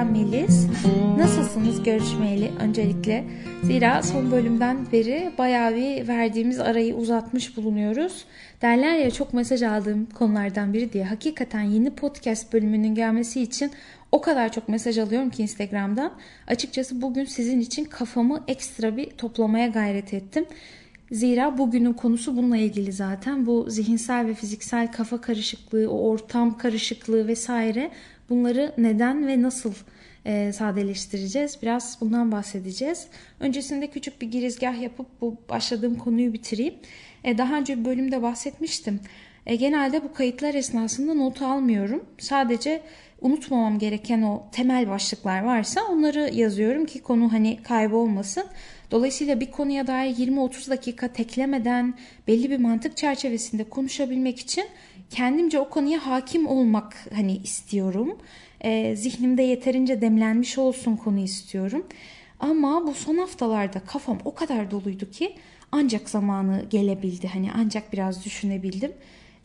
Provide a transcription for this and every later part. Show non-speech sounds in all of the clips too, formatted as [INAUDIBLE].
ben Melis. Nasılsınız görüşmeyeli öncelikle? Zira son bölümden beri bayağı bir verdiğimiz arayı uzatmış bulunuyoruz. Derler ya çok mesaj aldığım konulardan biri diye. Hakikaten yeni podcast bölümünün gelmesi için o kadar çok mesaj alıyorum ki Instagram'dan. Açıkçası bugün sizin için kafamı ekstra bir toplamaya gayret ettim. Zira bugünün konusu bununla ilgili zaten. Bu zihinsel ve fiziksel kafa karışıklığı, o ortam karışıklığı vesaire bunları neden ve nasıl e, sadeleştireceğiz? Biraz bundan bahsedeceğiz. Öncesinde küçük bir girizgah yapıp bu başladığım konuyu bitireyim. E, daha önce bir bölümde bahsetmiştim. E, genelde bu kayıtlar esnasında not almıyorum. Sadece unutmamam gereken o temel başlıklar varsa onları yazıyorum ki konu hani kaybolmasın. Dolayısıyla bir konuya dair 20-30 dakika teklemeden belli bir mantık çerçevesinde konuşabilmek için kendimce o konuya hakim olmak hani istiyorum. E, zihnimde yeterince demlenmiş olsun konu istiyorum. Ama bu son haftalarda kafam o kadar doluydu ki ancak zamanı gelebildi. Hani ancak biraz düşünebildim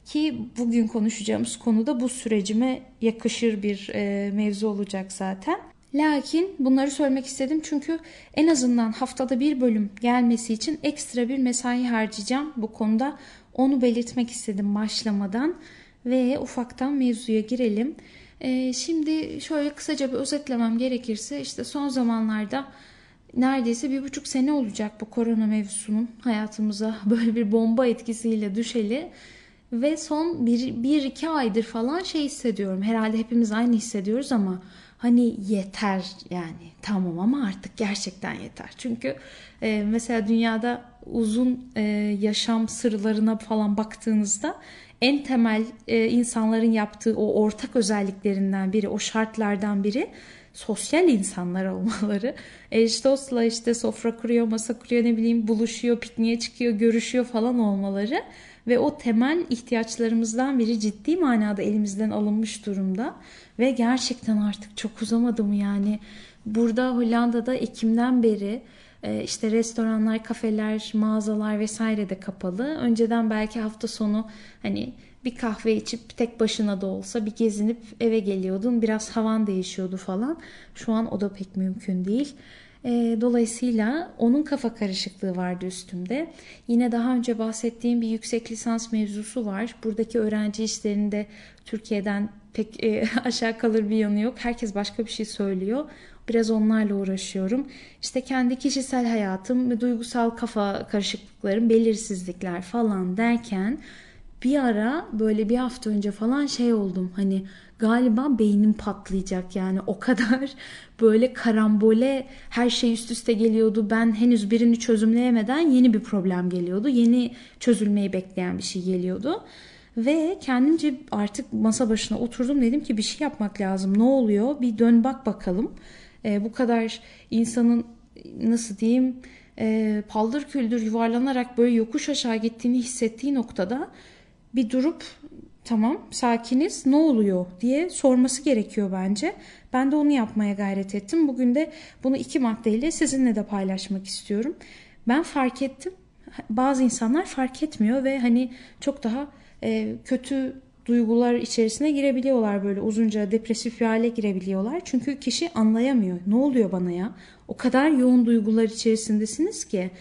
ki bugün konuşacağımız konu da bu sürecime yakışır bir e, mevzu olacak zaten. Lakin bunları söylemek istedim çünkü en azından haftada bir bölüm gelmesi için ekstra bir mesai harcayacağım bu konuda. Onu belirtmek istedim başlamadan ve ufaktan mevzuya girelim. Ee, şimdi şöyle kısaca bir özetlemem gerekirse işte son zamanlarda neredeyse bir buçuk sene olacak bu korona mevzusunun hayatımıza [LAUGHS] böyle bir bomba etkisiyle düşeli. Ve son bir, bir iki aydır falan şey hissediyorum. Herhalde hepimiz aynı hissediyoruz ama hani yeter yani tamam ama artık gerçekten yeter. Çünkü e, mesela dünyada uzun e, yaşam sırlarına falan baktığınızda en temel e, insanların yaptığı o ortak özelliklerinden biri, o şartlardan biri sosyal insanlar olmaları. Eş dostla işte sofra kuruyor, masa kuruyor, ne bileyim buluşuyor, pikniğe çıkıyor, görüşüyor falan olmaları ve o temel ihtiyaçlarımızdan biri ciddi manada elimizden alınmış durumda ve gerçekten artık çok uzamadı mı yani burada Hollanda'da Ekim'den beri e, işte restoranlar, kafeler, mağazalar vesaire de kapalı. Önceden belki hafta sonu hani bir kahve içip tek başına da olsa bir gezinip eve geliyordun. Biraz havan değişiyordu falan. Şu an o da pek mümkün değil. E, dolayısıyla onun kafa karışıklığı vardı üstümde. Yine daha önce bahsettiğim bir yüksek lisans mevzusu var. Buradaki öğrenci işlerinde Türkiye'den pek e, [LAUGHS] aşağı kalır bir yanı yok. Herkes başka bir şey söylüyor. Biraz onlarla uğraşıyorum. İşte kendi kişisel hayatım ve duygusal kafa karışıklıklarım, belirsizlikler falan derken bir ara böyle bir hafta önce falan şey oldum. Hani galiba beynim patlayacak yani o kadar [LAUGHS] böyle karambole her şey üst üste geliyordu. Ben henüz birini çözümleyemeden yeni bir problem geliyordu. Yeni çözülmeyi bekleyen bir şey geliyordu. Ve kendimce artık masa başına oturdum dedim ki bir şey yapmak lazım. Ne oluyor? Bir dön bak bakalım. E, bu kadar insanın nasıl diyeyim e, paldır küldür yuvarlanarak böyle yokuş aşağı gittiğini hissettiği noktada bir durup tamam sakiniz ne oluyor diye sorması gerekiyor bence. Ben de onu yapmaya gayret ettim. Bugün de bunu iki maddeyle sizinle de paylaşmak istiyorum. Ben fark ettim. Bazı insanlar fark etmiyor ve hani çok daha e, kötü duygular içerisine girebiliyorlar böyle uzunca depresif bir hale girebiliyorlar. Çünkü kişi anlayamıyor. Ne oluyor bana ya? O kadar yoğun duygular içerisindesiniz ki.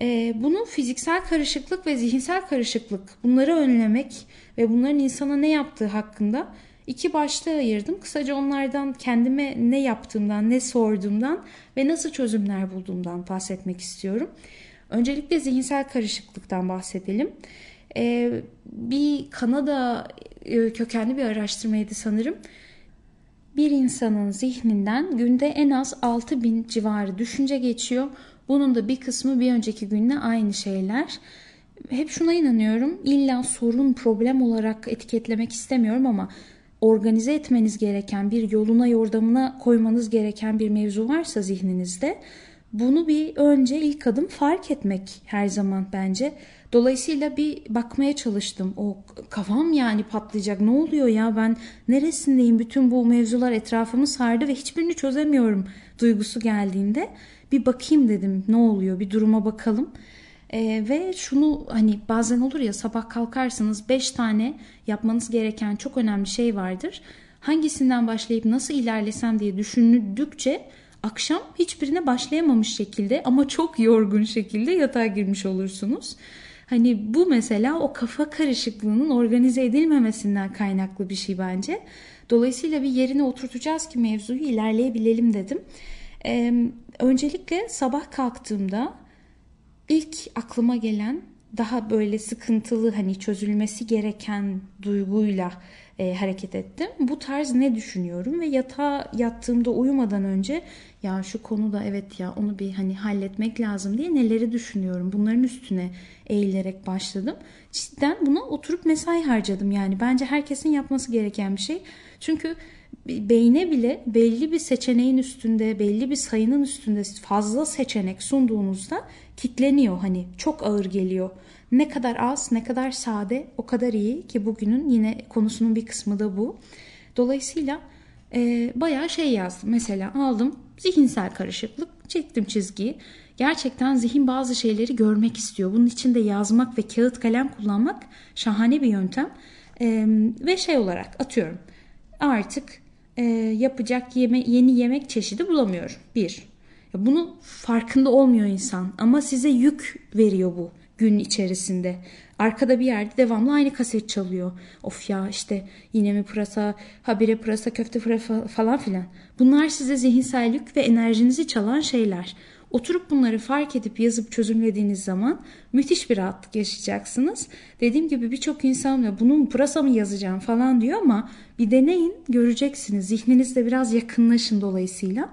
E, bunu fiziksel karışıklık ve zihinsel karışıklık bunları önlemek ve bunların insana ne yaptığı hakkında iki başlığa ayırdım. Kısaca onlardan kendime ne yaptığımdan, ne sorduğumdan ve nasıl çözümler bulduğumdan bahsetmek istiyorum. Öncelikle zihinsel karışıklıktan bahsedelim. Ee, bir Kanada e, kökenli bir araştırmaydı sanırım. Bir insanın zihninden günde en az 6000 civarı düşünce geçiyor. Bunun da bir kısmı bir önceki günle aynı şeyler. Hep şuna inanıyorum. İlla sorun, problem olarak etiketlemek istemiyorum ama organize etmeniz gereken bir yoluna yordamına koymanız gereken bir mevzu varsa zihninizde bunu bir önce ilk adım fark etmek her zaman bence. Dolayısıyla bir bakmaya çalıştım. O kafam yani patlayacak. Ne oluyor ya ben neresindeyim? Bütün bu mevzular etrafımı sardı ve hiçbirini çözemiyorum duygusu geldiğinde bir bakayım dedim. Ne oluyor? Bir duruma bakalım. Ee, ve şunu hani bazen olur ya sabah kalkarsınız 5 tane yapmanız gereken çok önemli şey vardır. hangisinden başlayıp nasıl ilerlesem diye düşündükçe akşam hiçbirine başlayamamış şekilde ama çok yorgun şekilde yatağa girmiş olursunuz. Hani bu mesela o kafa karışıklığının organize edilmemesinden kaynaklı bir şey bence. Dolayısıyla bir yerine oturtacağız ki mevzuyu ilerleyebilelim dedim. Ee, öncelikle sabah kalktığımda ilk aklıma gelen daha böyle sıkıntılı hani çözülmesi gereken duyguyla e, hareket ettim. Bu tarz ne düşünüyorum ve yatağa yattığımda uyumadan önce ya şu konuda evet ya onu bir hani halletmek lazım diye neleri düşünüyorum. Bunların üstüne eğilerek başladım. Cidden buna oturup mesai harcadım yani. Bence herkesin yapması gereken bir şey. Çünkü beyne bile belli bir seçeneğin üstünde, belli bir sayının üstünde fazla seçenek sunduğunuzda kitleniyor. Hani çok ağır geliyor. Ne kadar az, ne kadar sade o kadar iyi ki bugünün yine konusunun bir kısmı da bu. Dolayısıyla e, bayağı şey yazdım. Mesela aldım zihinsel karışıklık, çektim çizgiyi. Gerçekten zihin bazı şeyleri görmek istiyor. Bunun için de yazmak ve kağıt kalem kullanmak şahane bir yöntem. E, ve şey olarak atıyorum. Artık e, yapacak yeme, yeni yemek çeşidi bulamıyorum. Bir. Bunu farkında olmuyor insan ama size yük veriyor bu gün içerisinde. Arkada bir yerde devamlı aynı kaset çalıyor. Of ya işte yine mi pırasa, habire pırasa, köfte pırasa falan filan. Bunlar size zihinsel yük ve enerjinizi çalan şeyler. Oturup bunları fark edip yazıp çözümlediğiniz zaman müthiş bir rahatlık yaşayacaksınız. Dediğim gibi birçok insan ya bunun pırasa mı yazacağım falan diyor ama bir deneyin göreceksiniz. Zihninizle biraz yakınlaşın dolayısıyla.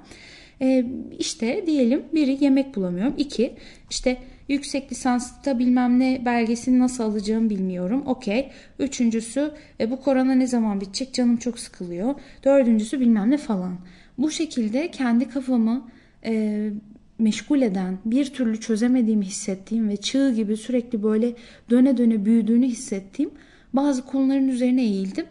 Ee, işte diyelim biri yemek bulamıyorum. İki işte yüksek lisansta bilmem ne belgesini nasıl alacağımı bilmiyorum. Okey. Üçüncüsü e, bu korona ne zaman bitecek canım çok sıkılıyor. Dördüncüsü bilmem ne falan. Bu şekilde kendi kafamı e, meşgul eden, bir türlü çözemediğimi hissettiğim ve çığ gibi sürekli böyle döne döne büyüdüğünü hissettiğim bazı konuların üzerine eğildim.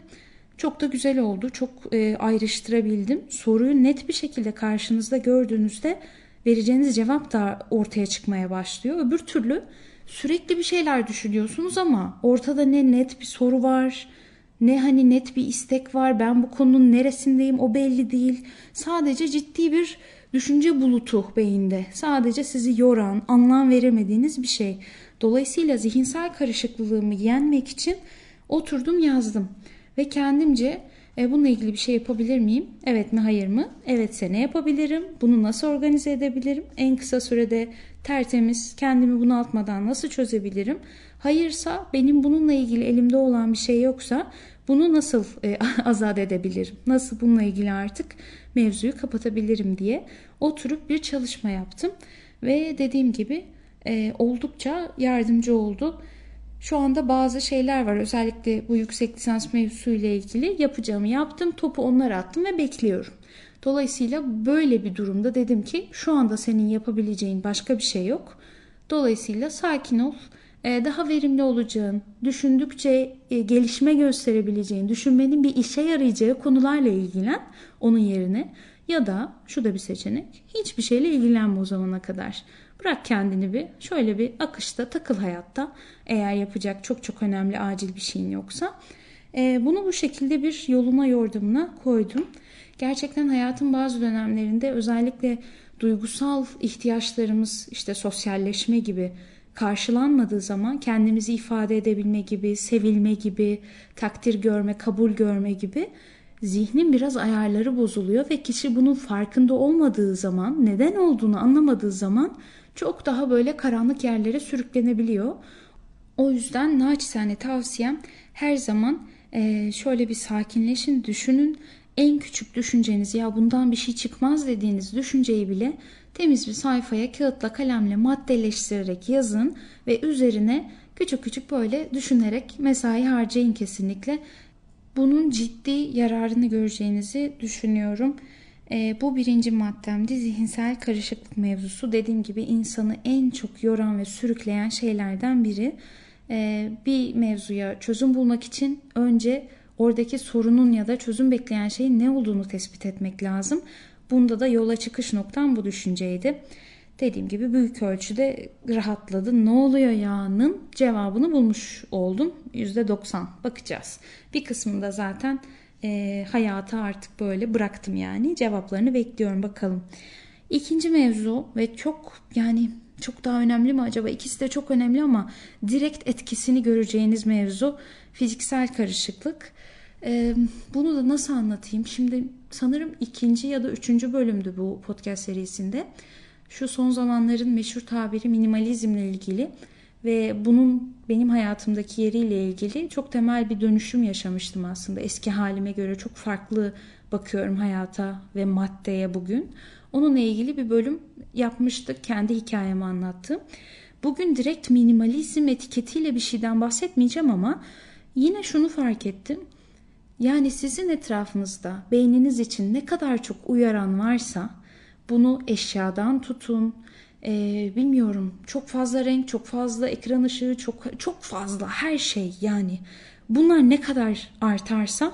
Çok da güzel oldu. Çok e, ayrıştırabildim. Soruyu net bir şekilde karşınızda gördüğünüzde vereceğiniz cevap da ortaya çıkmaya başlıyor. Öbür türlü sürekli bir şeyler düşünüyorsunuz ama ortada ne net bir soru var, ne hani net bir istek var. Ben bu konunun neresindeyim o belli değil. Sadece ciddi bir düşünce bulutu beyinde. Sadece sizi yoran, anlam veremediğiniz bir şey. Dolayısıyla zihinsel karışıklığımı yenmek için oturdum yazdım ve kendimce e, bununla ilgili bir şey yapabilir miyim? Evet mi hayır mı? Evetse ne yapabilirim? Bunu nasıl organize edebilirim? En kısa sürede tertemiz kendimi bunaltmadan nasıl çözebilirim? Hayırsa benim bununla ilgili elimde olan bir şey yoksa bunu nasıl e, [LAUGHS] azat edebilirim? Nasıl bununla ilgili artık mevzuyu kapatabilirim diye oturup bir çalışma yaptım. Ve dediğim gibi e, oldukça yardımcı oldu. Şu anda bazı şeyler var. Özellikle bu yüksek lisans mevzusuyla ilgili yapacağımı yaptım. Topu onlara attım ve bekliyorum. Dolayısıyla böyle bir durumda dedim ki şu anda senin yapabileceğin başka bir şey yok. Dolayısıyla sakin ol. Ee, daha verimli olacağın, düşündükçe e, gelişme gösterebileceğin, düşünmenin bir işe yarayacağı konularla ilgilen onun yerine. Ya da şu da bir seçenek. Hiçbir şeyle ilgilenme o zamana kadar. Bırak kendini bir şöyle bir akışta takıl hayatta eğer yapacak çok çok önemli acil bir şeyin yoksa. E, bunu bu şekilde bir yoluna yordamına koydum. Gerçekten hayatın bazı dönemlerinde özellikle duygusal ihtiyaçlarımız işte sosyalleşme gibi karşılanmadığı zaman kendimizi ifade edebilme gibi, sevilme gibi, takdir görme, kabul görme gibi zihnin biraz ayarları bozuluyor ve kişi bunun farkında olmadığı zaman, neden olduğunu anlamadığı zaman çok daha böyle karanlık yerlere sürüklenebiliyor. O yüzden naçizane tavsiyem her zaman şöyle bir sakinleşin, düşünün. En küçük düşünceniz ya bundan bir şey çıkmaz dediğiniz düşünceyi bile temiz bir sayfaya kağıtla kalemle maddeleştirerek yazın ve üzerine küçük küçük böyle düşünerek mesai harcayın kesinlikle. Bunun ciddi yararını göreceğinizi düşünüyorum. E, bu birinci maddemdi zihinsel karışıklık mevzusu. Dediğim gibi insanı en çok yoran ve sürükleyen şeylerden biri. E, bir mevzuya çözüm bulmak için önce oradaki sorunun ya da çözüm bekleyen şeyin ne olduğunu tespit etmek lazım. Bunda da yola çıkış noktam bu düşünceydi. Dediğim gibi büyük ölçüde rahatladı. Ne oluyor ya'nın cevabını bulmuş oldum. %90 bakacağız. Bir kısmında zaten e, hayata artık böyle bıraktım yani. Cevaplarını bekliyorum bakalım. İkinci mevzu ve çok yani çok daha önemli mi acaba? İkisi de çok önemli ama direkt etkisini göreceğiniz mevzu fiziksel karışıklık. Ee, bunu da nasıl anlatayım? Şimdi sanırım ikinci ya da üçüncü bölümdü bu podcast serisinde. Şu son zamanların meşhur tabiri minimalizmle ilgili ve bunun benim hayatımdaki yeriyle ilgili çok temel bir dönüşüm yaşamıştım aslında. Eski halime göre çok farklı bakıyorum hayata ve maddeye bugün. Onunla ilgili bir bölüm yapmıştık. Kendi hikayemi anlattım. Bugün direkt minimalizm etiketiyle bir şeyden bahsetmeyeceğim ama yine şunu fark ettim. Yani sizin etrafınızda beyniniz için ne kadar çok uyaran varsa bunu eşyadan tutun, e, bilmiyorum çok fazla renk, çok fazla ekran ışığı, çok çok fazla her şey yani bunlar ne kadar artarsa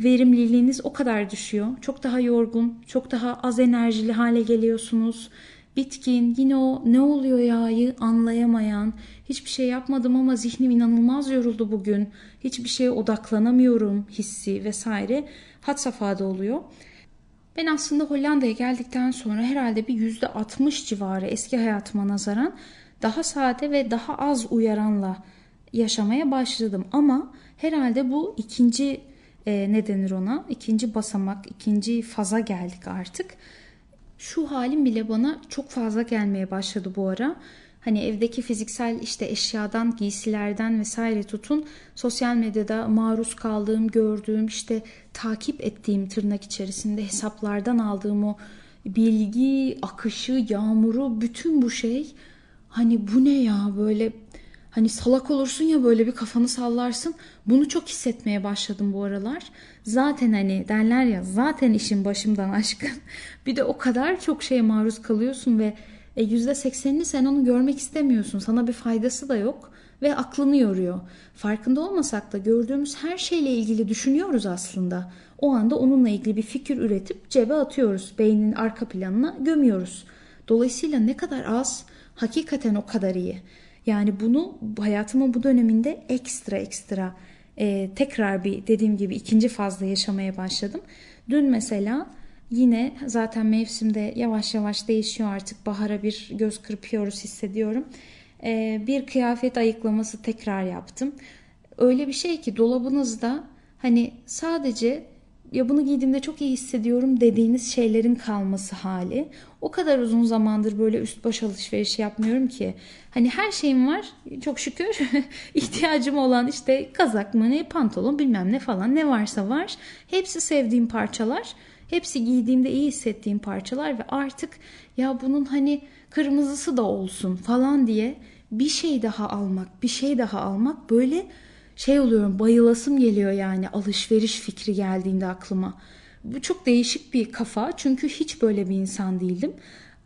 verimliliğiniz o kadar düşüyor. Çok daha yorgun, çok daha az enerjili hale geliyorsunuz. Bitkin, yine o ne oluyor ya'yı anlayamayan, hiçbir şey yapmadım ama zihnim inanılmaz yoruldu bugün. Hiçbir şeye odaklanamıyorum hissi vesaire had safhada oluyor. Ben aslında Hollanda'ya geldikten sonra herhalde bir %60 civarı eski hayatıma nazaran daha sade ve daha az uyaranla yaşamaya başladım. Ama herhalde bu ikinci e, ne denir ona? İkinci basamak, ikinci faza geldik artık. Şu halim bile bana çok fazla gelmeye başladı bu ara. Hani evdeki fiziksel işte eşyadan, giysilerden vesaire tutun sosyal medyada maruz kaldığım, gördüğüm, işte takip ettiğim tırnak içerisinde hesaplardan aldığım o bilgi akışı, yağmuru, bütün bu şey hani bu ne ya böyle Hani salak olursun ya böyle bir kafanı sallarsın. Bunu çok hissetmeye başladım bu aralar. Zaten hani derler ya zaten işin başımdan aşkın. [LAUGHS] bir de o kadar çok şeye maruz kalıyorsun ve e, %80'ini sen onu görmek istemiyorsun. Sana bir faydası da yok ve aklını yoruyor. Farkında olmasak da gördüğümüz her şeyle ilgili düşünüyoruz aslında. O anda onunla ilgili bir fikir üretip cebe atıyoruz. Beynin arka planına gömüyoruz. Dolayısıyla ne kadar az hakikaten o kadar iyi. Yani bunu hayatımın bu döneminde ekstra ekstra e, tekrar bir dediğim gibi ikinci fazla yaşamaya başladım. Dün mesela yine zaten mevsimde yavaş yavaş değişiyor artık bahara bir göz kırpıyoruz hissediyorum. E, bir kıyafet ayıklaması tekrar yaptım. Öyle bir şey ki dolabınızda hani sadece ya bunu giydiğimde çok iyi hissediyorum dediğiniz şeylerin kalması hali. O kadar uzun zamandır böyle üst baş alışveriş yapmıyorum ki. Hani her şeyim var çok şükür. [LAUGHS] ihtiyacım olan işte kazak mı ne pantolon bilmem ne falan ne varsa var. Hepsi sevdiğim parçalar. Hepsi giydiğimde iyi hissettiğim parçalar ve artık ya bunun hani kırmızısı da olsun falan diye bir şey daha almak, bir şey daha almak böyle şey oluyorum bayılasım geliyor yani alışveriş fikri geldiğinde aklıma. Bu çok değişik bir kafa çünkü hiç böyle bir insan değildim.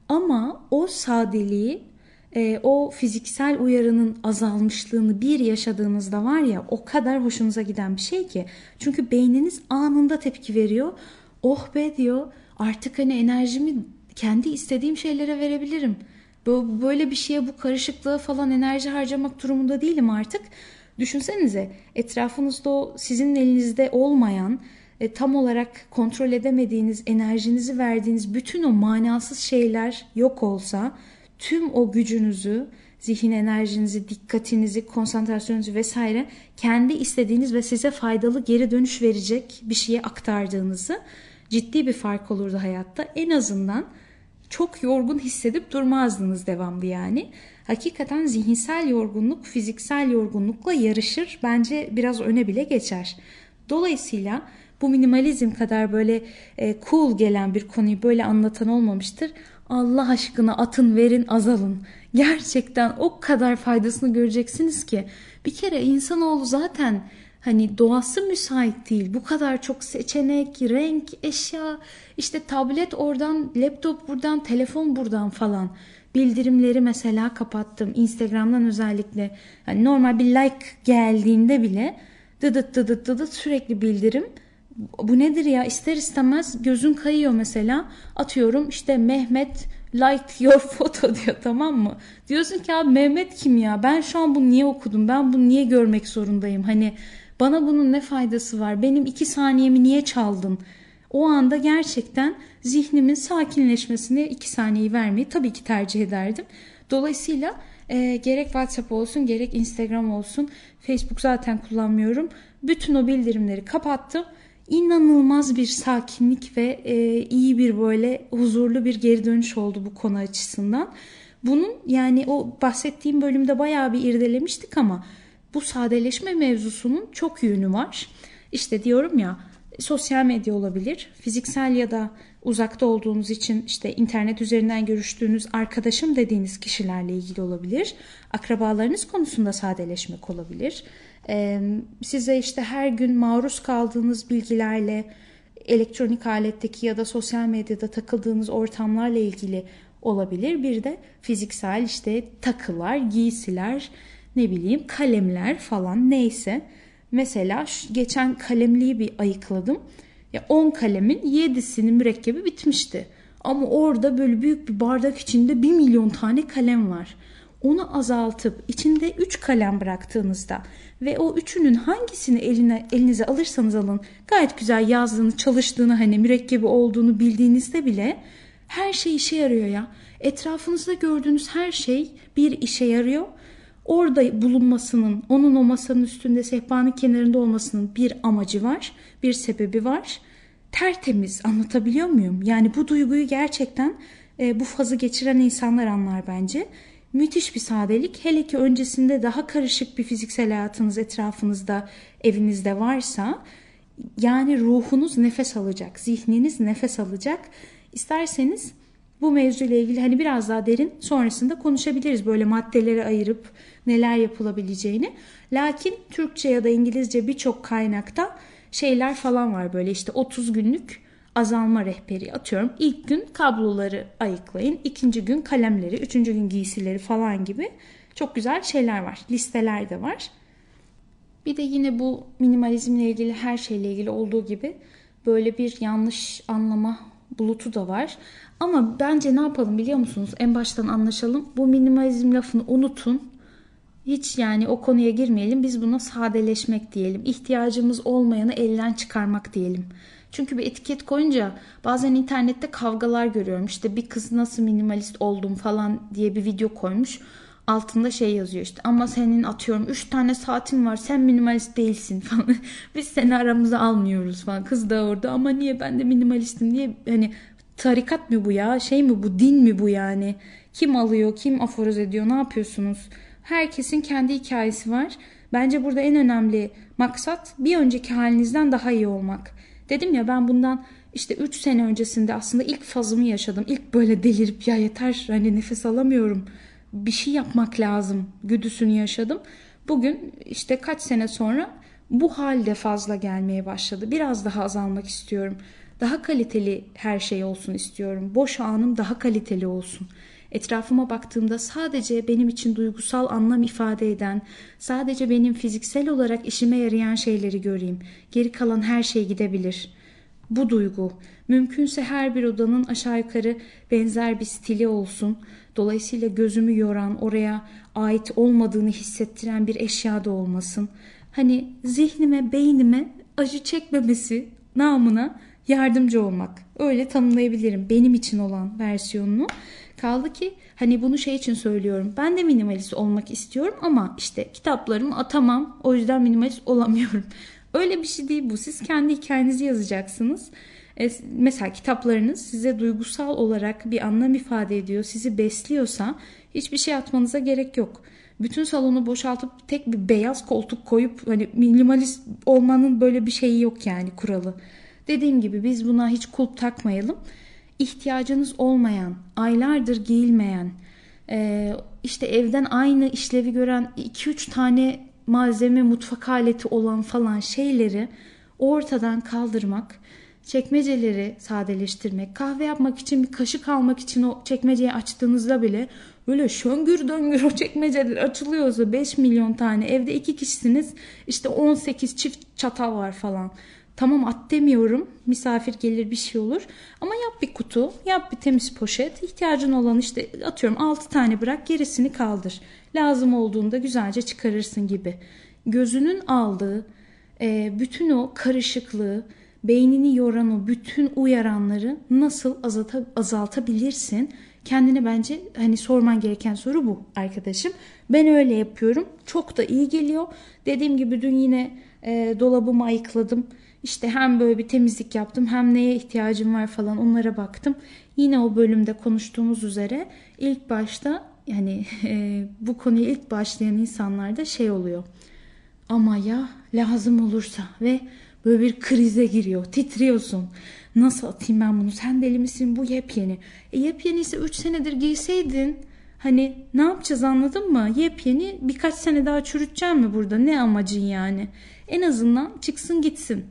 Ama o sadeliği, e, o fiziksel uyarının azalmışlığını bir yaşadığınızda var ya o kadar hoşunuza giden bir şey ki. Çünkü beyniniz anında tepki veriyor. Oh be diyor artık hani enerjimi kendi istediğim şeylere verebilirim. Böyle bir şeye bu karışıklığı falan enerji harcamak durumunda değilim artık. Düşünsenize etrafınızda o sizin elinizde olmayan e, tam olarak kontrol edemediğiniz enerjinizi verdiğiniz bütün o manasız şeyler yok olsa tüm o gücünüzü, zihin enerjinizi, dikkatinizi, konsantrasyonunuzu vesaire kendi istediğiniz ve size faydalı geri dönüş verecek bir şeye aktardığınızı ciddi bir fark olurdu hayatta. En azından çok yorgun hissedip durmazdınız devamlı yani. Hakikaten zihinsel yorgunluk fiziksel yorgunlukla yarışır. Bence biraz öne bile geçer. Dolayısıyla bu minimalizm kadar böyle e, cool gelen bir konuyu böyle anlatan olmamıştır. Allah aşkına atın verin azalın. Gerçekten o kadar faydasını göreceksiniz ki. Bir kere insanoğlu zaten hani doğası müsait değil. Bu kadar çok seçenek, renk, eşya, işte tablet oradan, laptop buradan, telefon buradan falan. Bildirimleri mesela kapattım. Instagram'dan özellikle yani normal bir like geldiğinde bile dıdıt dıdıt dıdıt sürekli bildirim. Bu nedir ya ister istemez gözün kayıyor mesela atıyorum işte Mehmet like your [LAUGHS] photo diyor tamam mı? Diyorsun ki abi Mehmet kim ya ben şu an bunu niye okudum ben bunu niye görmek zorundayım hani Bana bunun ne faydası var? Benim iki saniyemi niye çaldın? O anda gerçekten zihnimin sakinleşmesine iki saniyeyi vermeyi tabii ki tercih ederdim. Dolayısıyla e, gerek WhatsApp olsun gerek Instagram olsun Facebook zaten kullanmıyorum. Bütün o bildirimleri kapattım. İnanılmaz bir sakinlik ve e, iyi bir böyle huzurlu bir geri dönüş oldu bu konu açısından. Bunun yani o bahsettiğim bölümde bayağı bir irdelemiştik ama bu sadeleşme mevzusunun çok yönü var. İşte diyorum ya sosyal medya olabilir, fiziksel ya da uzakta olduğunuz için işte internet üzerinden görüştüğünüz arkadaşım dediğiniz kişilerle ilgili olabilir. Akrabalarınız konusunda sadeleşmek olabilir. Size işte her gün maruz kaldığınız bilgilerle elektronik aletteki ya da sosyal medyada takıldığınız ortamlarla ilgili olabilir. Bir de fiziksel işte takılar, giysiler, ne bileyim kalemler falan neyse. Mesela geçen kalemliği bir ayıkladım. Ya 10 kalemin 7'sinin mürekkebi bitmişti. Ama orada böyle büyük bir bardak içinde 1 milyon tane kalem var. Onu azaltıp içinde 3 kalem bıraktığınızda ve o üçünün hangisini eline elinize alırsanız alın gayet güzel yazdığını, çalıştığını hani mürekkebi olduğunu bildiğinizde bile her şey işe yarıyor ya. Etrafınızda gördüğünüz her şey bir işe yarıyor. Orada bulunmasının, onun o masanın üstünde sehpanın kenarında olmasının bir amacı var, bir sebebi var. Tertemiz anlatabiliyor muyum? Yani bu duyguyu gerçekten e, bu fazı geçiren insanlar anlar bence. Müthiş bir sadelik. Hele ki öncesinde daha karışık bir fiziksel hayatınız etrafınızda, evinizde varsa yani ruhunuz nefes alacak, zihniniz nefes alacak. İsterseniz bu mevzuyla ilgili hani biraz daha derin sonrasında konuşabiliriz. Böyle maddeleri ayırıp neler yapılabileceğini. Lakin Türkçe ya da İngilizce birçok kaynakta şeyler falan var böyle işte 30 günlük azalma rehberi atıyorum. İlk gün kabloları ayıklayın, ikinci gün kalemleri, üçüncü gün giysileri falan gibi çok güzel şeyler var. Listeler de var. Bir de yine bu minimalizmle ilgili her şeyle ilgili olduğu gibi böyle bir yanlış anlama bulutu da var. Ama bence ne yapalım biliyor musunuz? En baştan anlaşalım. Bu minimalizm lafını unutun. Hiç yani o konuya girmeyelim. Biz buna sadeleşmek diyelim. İhtiyacımız olmayanı elden çıkarmak diyelim. Çünkü bir etiket koyunca bazen internette kavgalar görüyorum. İşte bir kız nasıl minimalist oldum falan diye bir video koymuş. Altında şey yazıyor işte ama senin atıyorum 3 tane saatin var sen minimalist değilsin [LAUGHS] falan. Biz seni aramıza almıyoruz falan. Kız da orada ama niye ben de minimalistim diye hani tarikat mı bu ya şey mi bu din mi bu yani? Kim alıyor kim aforoz ediyor ne yapıyorsunuz? Herkesin kendi hikayesi var. Bence burada en önemli maksat bir önceki halinizden daha iyi olmak. Dedim ya ben bundan işte 3 sene öncesinde aslında ilk fazımı yaşadım. İlk böyle delirip ya yeter hani nefes alamıyorum. Bir şey yapmak lazım güdüsünü yaşadım. Bugün işte kaç sene sonra bu halde fazla gelmeye başladı. Biraz daha azalmak istiyorum. Daha kaliteli her şey olsun istiyorum. Boş anım daha kaliteli olsun. Etrafıma baktığımda sadece benim için duygusal anlam ifade eden, sadece benim fiziksel olarak işime yarayan şeyleri göreyim. Geri kalan her şey gidebilir. Bu duygu, mümkünse her bir odanın aşağı yukarı benzer bir stili olsun. Dolayısıyla gözümü yoran, oraya ait olmadığını hissettiren bir eşya da olmasın. Hani zihnime, beynime acı çekmemesi namına yardımcı olmak. Öyle tanımlayabilirim benim için olan versiyonunu. Kaldı ki hani bunu şey için söylüyorum. Ben de minimalist olmak istiyorum ama işte kitaplarımı atamam. O yüzden minimalist olamıyorum. [LAUGHS] Öyle bir şey değil bu. Siz kendi hikayenizi yazacaksınız. Mesela kitaplarınız size duygusal olarak bir anlam ifade ediyor, sizi besliyorsa hiçbir şey atmanıza gerek yok. Bütün salonu boşaltıp tek bir beyaz koltuk koyup hani minimalist olmanın böyle bir şeyi yok yani kuralı. Dediğim gibi biz buna hiç kulp takmayalım ihtiyacınız olmayan, aylardır giyilmeyen, e, işte evden aynı işlevi gören 2-3 tane malzeme, mutfak aleti olan falan şeyleri ortadan kaldırmak, çekmeceleri sadeleştirmek, kahve yapmak için bir kaşık almak için o çekmeceyi açtığınızda bile böyle şöngür döngür [LAUGHS] o çekmeceler açılıyorsa 5 milyon tane evde iki kişisiniz işte 18 çift çatal var falan. Tamam at demiyorum. Misafir gelir bir şey olur. Ama yap bir kutu, yap bir temiz poşet. İhtiyacın olan işte atıyorum 6 tane bırak gerisini kaldır. Lazım olduğunda güzelce çıkarırsın gibi. Gözünün aldığı bütün o karışıklığı, beynini yoran o bütün uyaranları nasıl azalta, azaltabilirsin? Kendine bence hani sorman gereken soru bu arkadaşım. Ben öyle yapıyorum. Çok da iyi geliyor. Dediğim gibi dün yine e, dolabımı ayıkladım. İşte hem böyle bir temizlik yaptım hem neye ihtiyacım var falan onlara baktım. Yine o bölümde konuştuğumuz üzere ilk başta yani e, bu konuya ilk başlayan insanlarda şey oluyor. Ama ya lazım olursa ve böyle bir krize giriyor. Titriyorsun. Nasıl atayım ben bunu? Sen deli misin? Bu yepyeni. E yepyeni ise 3 senedir giyseydin. Hani ne yapacağız anladın mı? Yepyeni birkaç sene daha çürüteceğim mi burada? Ne amacın yani? En azından çıksın gitsin.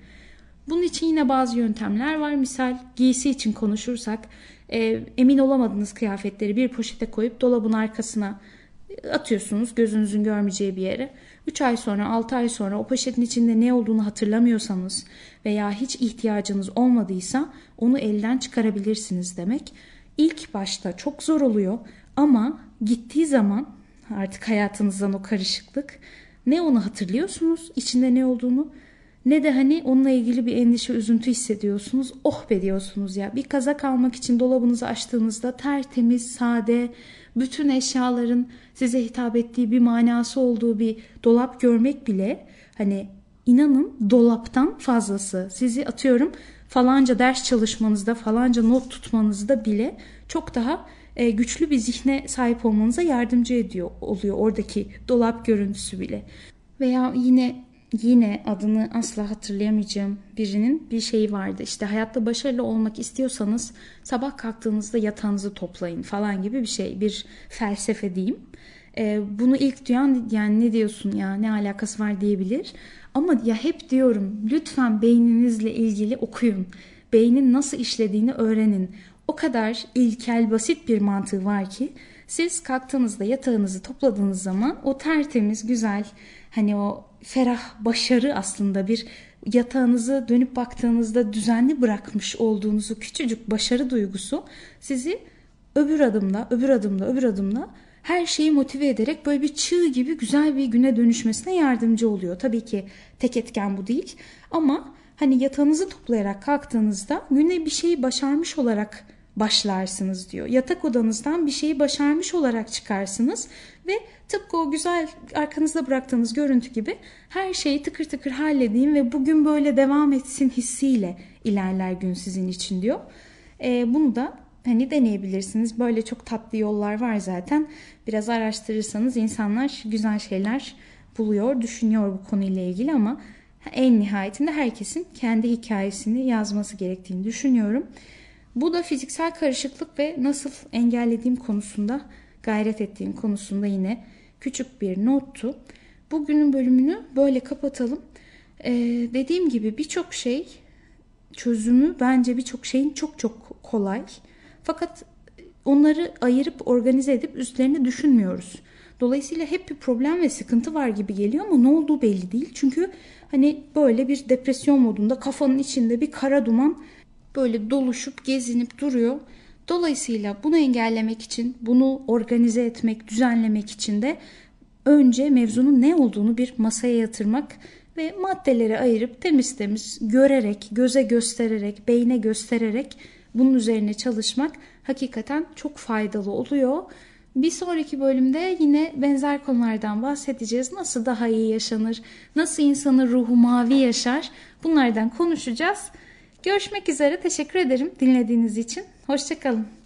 Bunun için yine bazı yöntemler var. Misal giysi için konuşursak e, emin olamadığınız kıyafetleri bir poşete koyup dolabın arkasına atıyorsunuz gözünüzün görmeyeceği bir yere. 3 ay sonra 6 ay sonra o poşetin içinde ne olduğunu hatırlamıyorsanız veya hiç ihtiyacınız olmadıysa onu elden çıkarabilirsiniz demek. İlk başta çok zor oluyor ama gittiği zaman artık hayatınızdan o karışıklık ne onu hatırlıyorsunuz içinde ne olduğunu ne de hani onunla ilgili bir endişe, üzüntü hissediyorsunuz. Oh be diyorsunuz ya. Bir kazak almak için dolabınızı açtığınızda tertemiz, sade, bütün eşyaların size hitap ettiği bir manası olduğu bir dolap görmek bile hani inanın dolaptan fazlası. Sizi atıyorum falanca ders çalışmanızda, falanca not tutmanızda bile çok daha e, güçlü bir zihne sahip olmanıza yardımcı ediyor oluyor oradaki dolap görüntüsü bile. Veya yine yine adını asla hatırlayamayacağım birinin bir şeyi vardı. İşte hayatta başarılı olmak istiyorsanız sabah kalktığınızda yatağınızı toplayın falan gibi bir şey. Bir felsefe diyeyim. Ee, bunu ilk duyan yani ne diyorsun ya ne alakası var diyebilir. Ama ya hep diyorum lütfen beyninizle ilgili okuyun. Beynin nasıl işlediğini öğrenin. O kadar ilkel basit bir mantığı var ki siz kalktığınızda yatağınızı topladığınız zaman o tertemiz güzel hani o ferah başarı aslında bir yatağınızı dönüp baktığınızda düzenli bırakmış olduğunuzu küçücük başarı duygusu sizi öbür adımda, öbür adımda, öbür adımda her şeyi motive ederek böyle bir çığ gibi güzel bir güne dönüşmesine yardımcı oluyor. Tabii ki tek etken bu değil ama hani yatağınızı toplayarak kalktığınızda güne bir şeyi başarmış olarak başlarsınız diyor. Yatak odanızdan bir şeyi başarmış olarak çıkarsınız ve tıpkı o güzel arkanızda bıraktığınız görüntü gibi her şeyi tıkır tıkır halledeyim ve bugün böyle devam etsin hissiyle ilerler gün sizin için diyor. E, bunu da hani deneyebilirsiniz. Böyle çok tatlı yollar var zaten. Biraz araştırırsanız insanlar güzel şeyler buluyor, düşünüyor bu konuyla ilgili ama en nihayetinde herkesin kendi hikayesini yazması gerektiğini düşünüyorum. Bu da fiziksel karışıklık ve nasıl engellediğim konusunda gayret ettiğim konusunda yine küçük bir nottu. Bugünün bölümünü böyle kapatalım. Ee, dediğim gibi birçok şey çözümü bence birçok şeyin çok çok kolay. Fakat onları ayırıp organize edip üstlerini düşünmüyoruz. Dolayısıyla hep bir problem ve sıkıntı var gibi geliyor ama ne olduğu belli değil. Çünkü hani böyle bir depresyon modunda kafanın içinde bir kara duman böyle doluşup gezinip duruyor. Dolayısıyla bunu engellemek için, bunu organize etmek, düzenlemek için de önce mevzunun ne olduğunu bir masaya yatırmak ve maddelere ayırıp temiz temiz görerek, göze göstererek, beyne göstererek bunun üzerine çalışmak hakikaten çok faydalı oluyor. Bir sonraki bölümde yine benzer konulardan bahsedeceğiz. Nasıl daha iyi yaşanır, nasıl insanın ruhu mavi yaşar bunlardan konuşacağız. Görüşmek üzere. Teşekkür ederim dinlediğiniz için. Hoşçakalın.